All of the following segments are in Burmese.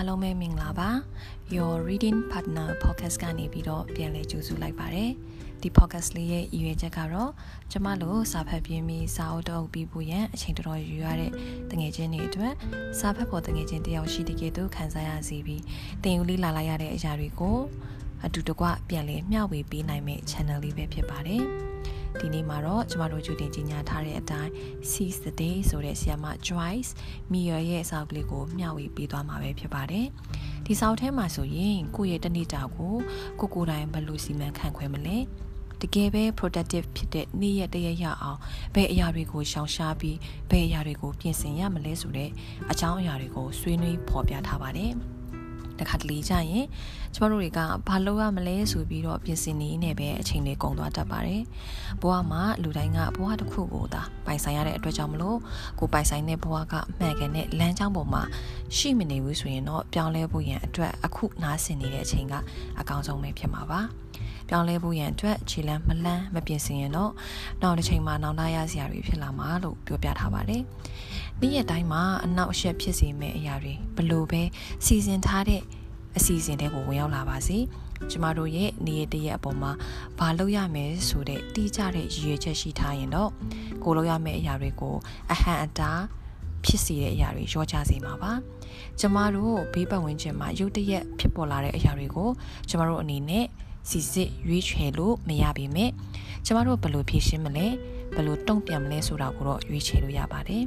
အားလုံးပဲမင်္ဂလာပါ Your Reading Partner Podcast ကနေပြီးတော့ပြန်လည်ကြိုဆိုလိုက်ပါတယ်ဒီ podcast လေးရဲ့ရည်ရွယ်ချက်ကတော့ကျမတို့စာဖတ်ပြင်းပြီးစာအုပ်တအုပ်ပြီးဖို့ရန်အချိန်တော်တော်ယူရတဲ့တငယ်ချင်းတွေအတွက်စာဖတ်ဖို့တငယ်ချင်းတယောက်ရှိတကယ်တော့ခံစားရစီပြီးတင်ယူလေးလာလိုက်ရတဲ့အရာတွေကိုအတူတကွပြန်လည်မျှဝေပေးနိုင်မယ့် channel လေးပဲဖြစ်ပါတယ် ဒီနေ့မှာတော့ကျမတို့ကြိုတင်ကြီးညာထားတဲ့အတိုင်း Seize the Day ဆိုတဲ့ဆီယမ Joyce Meyer ရဲ့စာအုပ်ကလေးကိုမျှဝေပေးသွားမှာပဲဖြစ်ပါတယ်။ဒီစာအုပ်ထဲမှာဆိုရင်ကိုယ့်ရဲ့တနေ့တာကိုကိုကိုယ်တိုင်ဘယ်လိုစီမံခန့်ခွဲမလဲ။တကယ်ပဲ productive ဖြစ်တဲ့နေ့ရက်တရက်ရအောင်ဘယ်အရာတွေကိုရှောင်ရှားပြီးဘယ်အရာတွေကိုပြင်ဆင်ရမလဲဆိုတဲ့အကြောင်းအရာတွေကိုဆွေးနွေးဖော်ပြထားပါတယ်။ တခါတလေကြရင်ကျမတို့တွေကဘာလုပ်ရမလဲဆိုပြီးတော့ပြင်ဆင်နေနေပဲအချိန်တွေကုန်သွားတတ်ပါတယ်။ဘဝမှာလူတိုင်းကဘဝတစ်ခုကိုသာပိုင်ဆိုင်ရတဲ့အတွက်ကြောင့်မလို့ကိုပိုင်ဆိုင်တဲ့ဘဝကမှန်ကန်တဲ့လမ်းကြောင်းပေါ်မှာရှိမနေဘူးဆိုရင်တော့ပြောင်းလဲဖို့ရန်အတွက်အခုနားဆင်နေတဲ့အချိန်ကအကောင်းဆုံးပဲဖြစ်မှာပါ။ပြောင်းလဲဖို့ရန်အတွက်ခြေလမ်းမလန်းမပြင်ဆင်ရင်တော့နောက်တစ်ချိန်မှာနောက်လာရစရာတွေဖြစ်လာမှာလို့ပြောပြထားပါတယ်။ နေ့ရက်တိုင်းမှာအနောက်အရှက်ဖြစ်စေမယ့်အရာတွေဘလို့ပဲစီစဉ်ထားတဲ့အစီအစဉ်တွေကိုဝင်ရောက်လာပါစေကျမတို့ရဲ့နေရတရက်အပေါ်မှာဘာလုပ်ရမယ်ဆိုတဲ့တိကျတဲ့ရည်ရွယ်ချက်ရှိထားရင်တော့ကိုလုပ်ရမယ့်အရာတွေကိုအဟံအတားဖြစ်စေတဲ့အရာတွေရောကြစေမှာပါကျမတို့ဘေးပတ်ဝန်းကျင်မှာရုတ်တရက်ဖြစ်ပေါ်လာတဲ့အရာတွေကိုကျမတို့အနေနဲ့စီစစ်ရွေးချယ်လို့မရပါပဲကျမတို့ဘယ်လိုဖြေရှင်းမလဲဘယ်လိုတုံ့ပြန်မလဲဆိုတာကိုတော့ရွေးချယ်လို့ရပါတယ်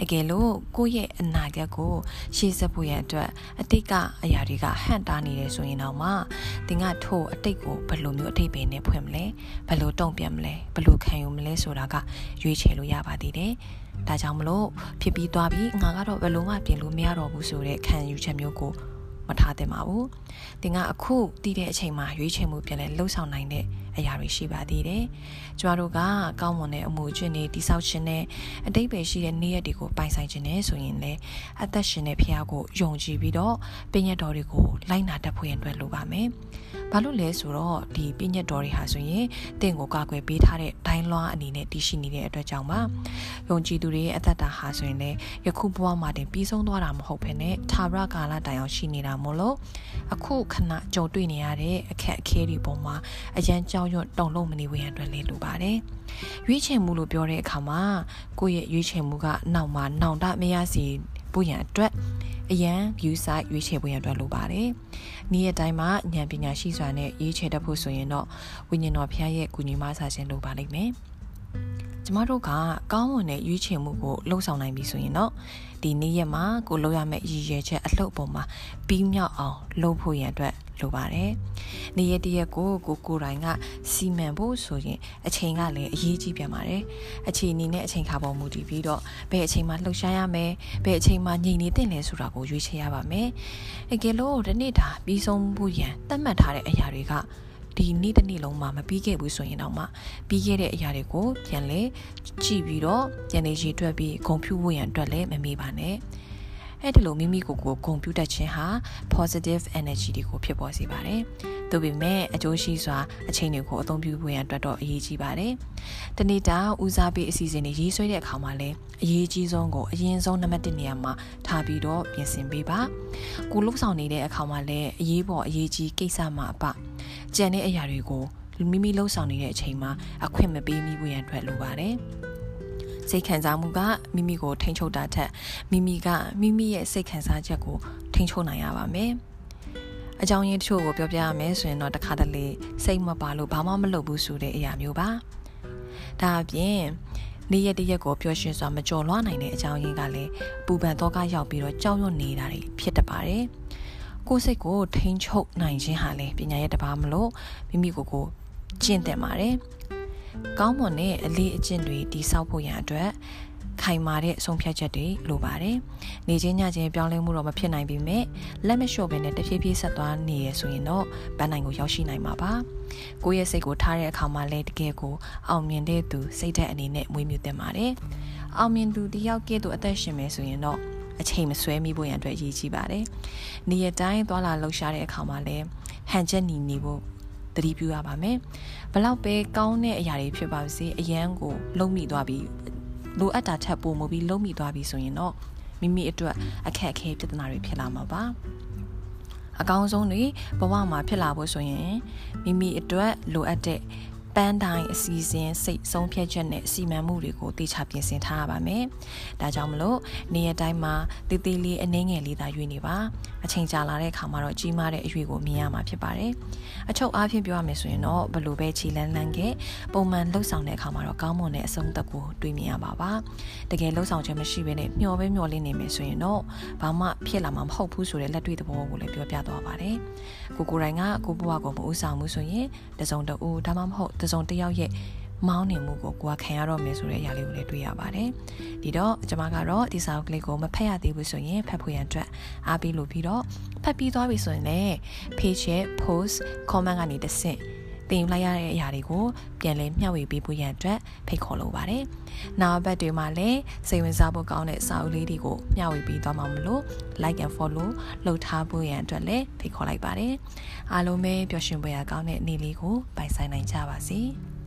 အကယ်လို့ကိုယ့်ရဲ့အနာဂတ်ကိုရှေ့ဆက်ဖို့ရန်အတွက်အတိတ်ကအရာတွေကဟန့်တားနေတယ်ဆိုရင်တော့မှသင်ကထို့အတိတ်ကိုဘယ်လိုမျိုးအတိတ်ပဲနဲ့ဖွင့်မလဲဘယ်လိုတုံ့ပြန်မလဲဘယ်လိုခံယူမလဲဆိုတာကရွေးချယ်လို့ရပါသေးတယ်ဒါကြောင့်မလို့ဖြစ်ပြီးသွားပြီးငါကတော့ဘယ်လိုမှပြင်လို့မရတော့ဘူးဆိုတဲ့ခံယူချက်မျိုးကိုမထားသင့်ပါဘူး။သင်ကအခုတည်တဲ့အချိန်မှာရွေးချယ်မှုပြန်လဲလှုပ်ဆောင်နိုင်တဲ့အရာတွေရှိပါသေးတယ်။ကျမတို့ကကောင်းမွန်တဲ့အမှုကျွင့်တွေတိဆောက်ခြင်းနဲ့အတိတ်ပဲရှိတဲ့နေ့ရက်တွေကိုပိုင်ဆိုင်ခြင်းနဲ့ဆိုရင်လည်းအသက်ရှင်တဲ့ဖခင်ကိုယုံကြည်ပြီးတော့ပင်ရတော်တွေကိုလိုက်နာတတ်ဖို့ရန်အတွက်လိုပါမယ်။ဘာလို့လဲဆိုတော့ဒီပြည့်ညတ်တော်တွေဟာဆိုရင်တင့်ကိုကာကွယ်ပေးထားတဲ့ဒိုင်းလွှားအနေနဲ့တည်ရှိနေတဲ့အတွက်ကြောင့်ပါယုံကြည်သူတွေရဲ့အသက်တာဟာဆိုရင်လည်းယခုဘဝမှာတင်ပြီးဆုံးသွားတာမဟုတ်ဘဲနဲ့သာရကာလတိုင်အောင်ရှိနေတာမို့လို့အခုခဏကြုံတွေ့နေရတဲ့အခက်အခဲတွေပေါ်မှာအရန်ကြောက်ရွံ့တုန်လှုပ်မနေဝရန်အတွက်လေးလိုပါတယ်ရွေးချယ်မှုလို့ပြောတဲ့အခါမှာကိုယ့်ရဲ့ရွေးချယ်မှုကနောက်မှာနောင်တမရစီဖို့ရန်အတွက်အရန် view site ရွေးချယ်ဖို့ရန်အတွက်လိုပါတယ်။နေ့ရက်တိုင်းမှာဉာဏ်ပညာရှိစွာနဲ့ရွေးချယ်တတ်ဖို့ဆိုရင်တော့ဝိညာဉ်တော်ဖျားရဲ့ကုညီမဆာခြင်းလိုပါလိမ့်မယ်။ ကျမတို့ကကောင်းမွန်တဲ့ရွေးချယ်မှုကိုလှုံ့ဆော်နိုင်ပြီဆိုရင်တော့ဒီနေ့ရက်မှာကိုလုပ်ရမယ့်ရည်ရွယ်ချက်အလှုပ်ပေါ်မှာပြီးမြောက်အောင်လုပ်ဖို့ရန်အတွက်လိုပါတယ်။နေ့ရက်တရက်ကိုကိုကိုတိုင်ကစီမံဖို့ဆိုရင်အချိန်ကလည်းအရေးကြီးပြန်ပါတယ်။အချိန်အနေနဲ့အချိန်ခါပေါ်မူတည်ပြီးတော့ဘယ်အချိန်မှာလှုပ်ရှားရမယ်ဘယ်အချိန်မှာညင်နေတင်လဲဆိုတာကိုရွေးချယ်ရပါမယ်။အကယ်လို့ဒီနေ့တာပြီးဆုံးဖို့ရန်သတ်မှတ်ထားတဲ့အရာတွေက ဒီနေ့တစ်နေ့လုံးမှာမပြီးခဲ့ဘူးဆိုရင်တော့မှပြီးခဲ့တဲ့အရာတွေကိုပြန်လဲကြည့်ပြီးတော့ပြန်လေရေးတွက်ပြီးဂုံဖြူဖို့ရန်အတွက်လည်းမမေ့ပါနဲ့အဲ့ဒီလိုမိမိကိုယ်ကိုဂုံပြူတတ်ခြင်းဟာ positive energy တွေကိုဖြစ်ပေါ်စေပါတယ်။သို့ပေမဲ့အကျိုးရှိစွာအချိန်တွေကိုအသုံးပြုဖို့ရန်အတွက်တော့အရေးကြီးပါတယ်။တနေ့တာဦးစားပေးအစီအစဉ်တွေရေးဆွဲတဲ့အခါမှာလည်းအရေးကြီးဆုံးကိုအရင်ဆုံးနံပါတ်1နေရာမှာထားပြီးတော့ပြင်ဆင်ပေးပါ။ကိုလှုပ်ဆောင်နေတဲ့အခါမှာလည်းအရေးပေါ်အရေးကြီးကိစ္စမှာအပ ကြံတဲ့အရာတွေကိုမိမိလှုပ်ဆောင်နေတဲ့အချိန်မှာအခွင့်မပေးမိဖို့ရန်အတွက်လိုပါတယ်။စိတ်ခံစားမှုကမိမိကိုထိန်းချုပ်တာထက်မိမိကမိမိရဲ့စိတ်ခံစားချက်ကိုထိန်းချုပ်နိုင်ရပါမယ်။အကြောင်းရင်းတချို့ကိုပြောပြရမယ်ဆိုရင်တော့တခါတလေစိတ်မပါလို့ဘာမှမလုပ်ဘူးဆိုတဲ့အရာမျိုးပါ။ဒါအပြင်နေ့ရက်တရက်ကိုပျော်ရွှင်စွာမကြော်လွှားနိုင်တဲ့အကြောင်းရင်းကလည်းပူပန်တော့ကရောက်ပြီးတော့ကြောက်ရွံ့နေတာတွေဖြစ်တတ်ပါတယ်။ ကိုယ်စိတ်ကိုထိန်းချုပ်နိုင်ခြင်းဟာလေပညာရဲ့တပါမလို့မိမိကိုယ်ကိုကျင့်တယ်ပါတယ်။ကောင်းမွန်တဲ့အလေးအကျင့်တွေတည်ဆောက်ဖို့ရန်အတွက်ခိုင်မာတဲ့အဆုံးဖြတ်ချက်တွေလိုပါတယ်။နေချင်းညချင်းပြောင်းလဲမှုတော့မဖြစ်နိုင်ပေမဲ့လက်မလျှော့ဘဲနဲ့တဖြည်းဖြည်းဆက်သွားနေရဆိုရင်တော့ပန်းနိုင်ကိုရောက်ရှိနိုင်မှာပါ။ကိုယ့်ရဲ့စိတ်ကိုထားတဲ့အခါမှာလည်းတကယ်ကိုအောင်မြင်တဲ့သူစိတ်ဓာတ်အနေနဲ့မွေးမြူသင့်ပါတယ်။အောင်မြင်သူတယောက်ကဲ့သို့အသက်ရှင်မယ်ဆိုရင်တော့ အချိန်မဆွဲမိဖို့ရန်အတွက်ရည်ကြီးပါတယ်။နေရတိုင်းသွားလာလှုပ်ရှားတဲ့အခါမှာလည်းဟန်ချက်ညီနေဖို့သတိပြုရပါမယ်။ဘလောက်ပဲကောင်းတဲ့အရာတွေဖြစ်ပါစေအရန်ကိုလုံးမိသွားပြီးလိုအပ်တာထက်ပိုမိုပြီးလုံးမိသွားပြီးဆိုရင်တော့မိမိအတွက်အခက်အခဲပြဿနာတွေဖြစ်လာမှာပါအကောင်းဆုံးတွေဘဝမှာဖြစ်လာဖို့ဆိုရင်မိမိအတွက်လိုအပ်တဲ့ ပန်းတိုင်းအစီအစဉ်စိတ်ဆုံးဖြတ်ချက်နဲ့စီမံမှုတွေကိုတေချာပြင်ဆင်ထားရပါမယ်။ဒါကြောင့်မလို့နေရတိုင်းမှာတေးသေးလေးအနှင်းငယ်လေးသာရွေးနေပါ။အချိန်ကြာလာတဲ့အခါမှာတော့ကြီးမားတဲ့အရွေကိုမြင်ရမှာဖြစ်ပါတယ်။အချုပ်အားဖြင့်ပြောရမယ်ဆိုရင်တော့ဘလို့ပဲခြေလန်းလန်းကပုံမှန်လှုပ်ဆောင်တဲ့အခါမှာတော့ကောင်းမွန်တဲ့အဆုံးသက်ကိုတွေ့မြင်ရပါပါ။တကယ်လှုပ်ဆောင်ခြင်းမရှိဘဲနဲ့မျောပဲမျောလေးနေမယ်ဆိုရင်တော့ဘာမှဖြစ်လာမှာမဟုတ်ဘူးဆိုတဲ့လက်တွေ့သဘောကိုလည်းပြောပြသွားပါတယ်။ကိုကိုတိုင်းကကိုဘွားကိုမဦးဆောင်မှုဆိုရင်တစုံတအူဒါမှမဟုတ်တစုံတစ်ယောက်ရဲ့မောင်းနေမှုကိုကိုကခံရတော့မယ်ဆိုတဲ့အရာလေးကိုလည်းတွေ့ရပါတယ်။ဒီတော့ကျွန်မကတော့ဒီစာအုပ်ကလေးကိုမဖတ်ရသေးဘူးဆိုရင်ဖတ်ဖို့ရန်အတွက်အားပေးလို့ပြီးတော့ဖတ်ပြီးသွားပြီဆိုရင်လည်း page ရဲ့ post comment ကနေတစ်ဆင့် တင်ယူလိုက်ရတဲ့အရာတွေကိုပြန်လည်မျှဝေပေးဖို့ရန်အတွက်ဖိတ်ခေါ်လိုပါတယ်။နောက်ဘက်တွေမှာလည်းစိတ်ဝင်စားဖို့ကောင်းတဲ့စာအုပ်လေးတွေကိုမျှဝေပေးသွားမှာမလို့ like and follow လုပ်ထားဖို့ရန်အတွက်လည်းဖိတ်ခေါ်လိုက်ပါတယ်။အားလုံးပဲပျော်ရွှင်ပွဲရကောင်းတဲ့နေ့လေးကိုပိုင်ဆိုင်နိုင်ကြပါစေ။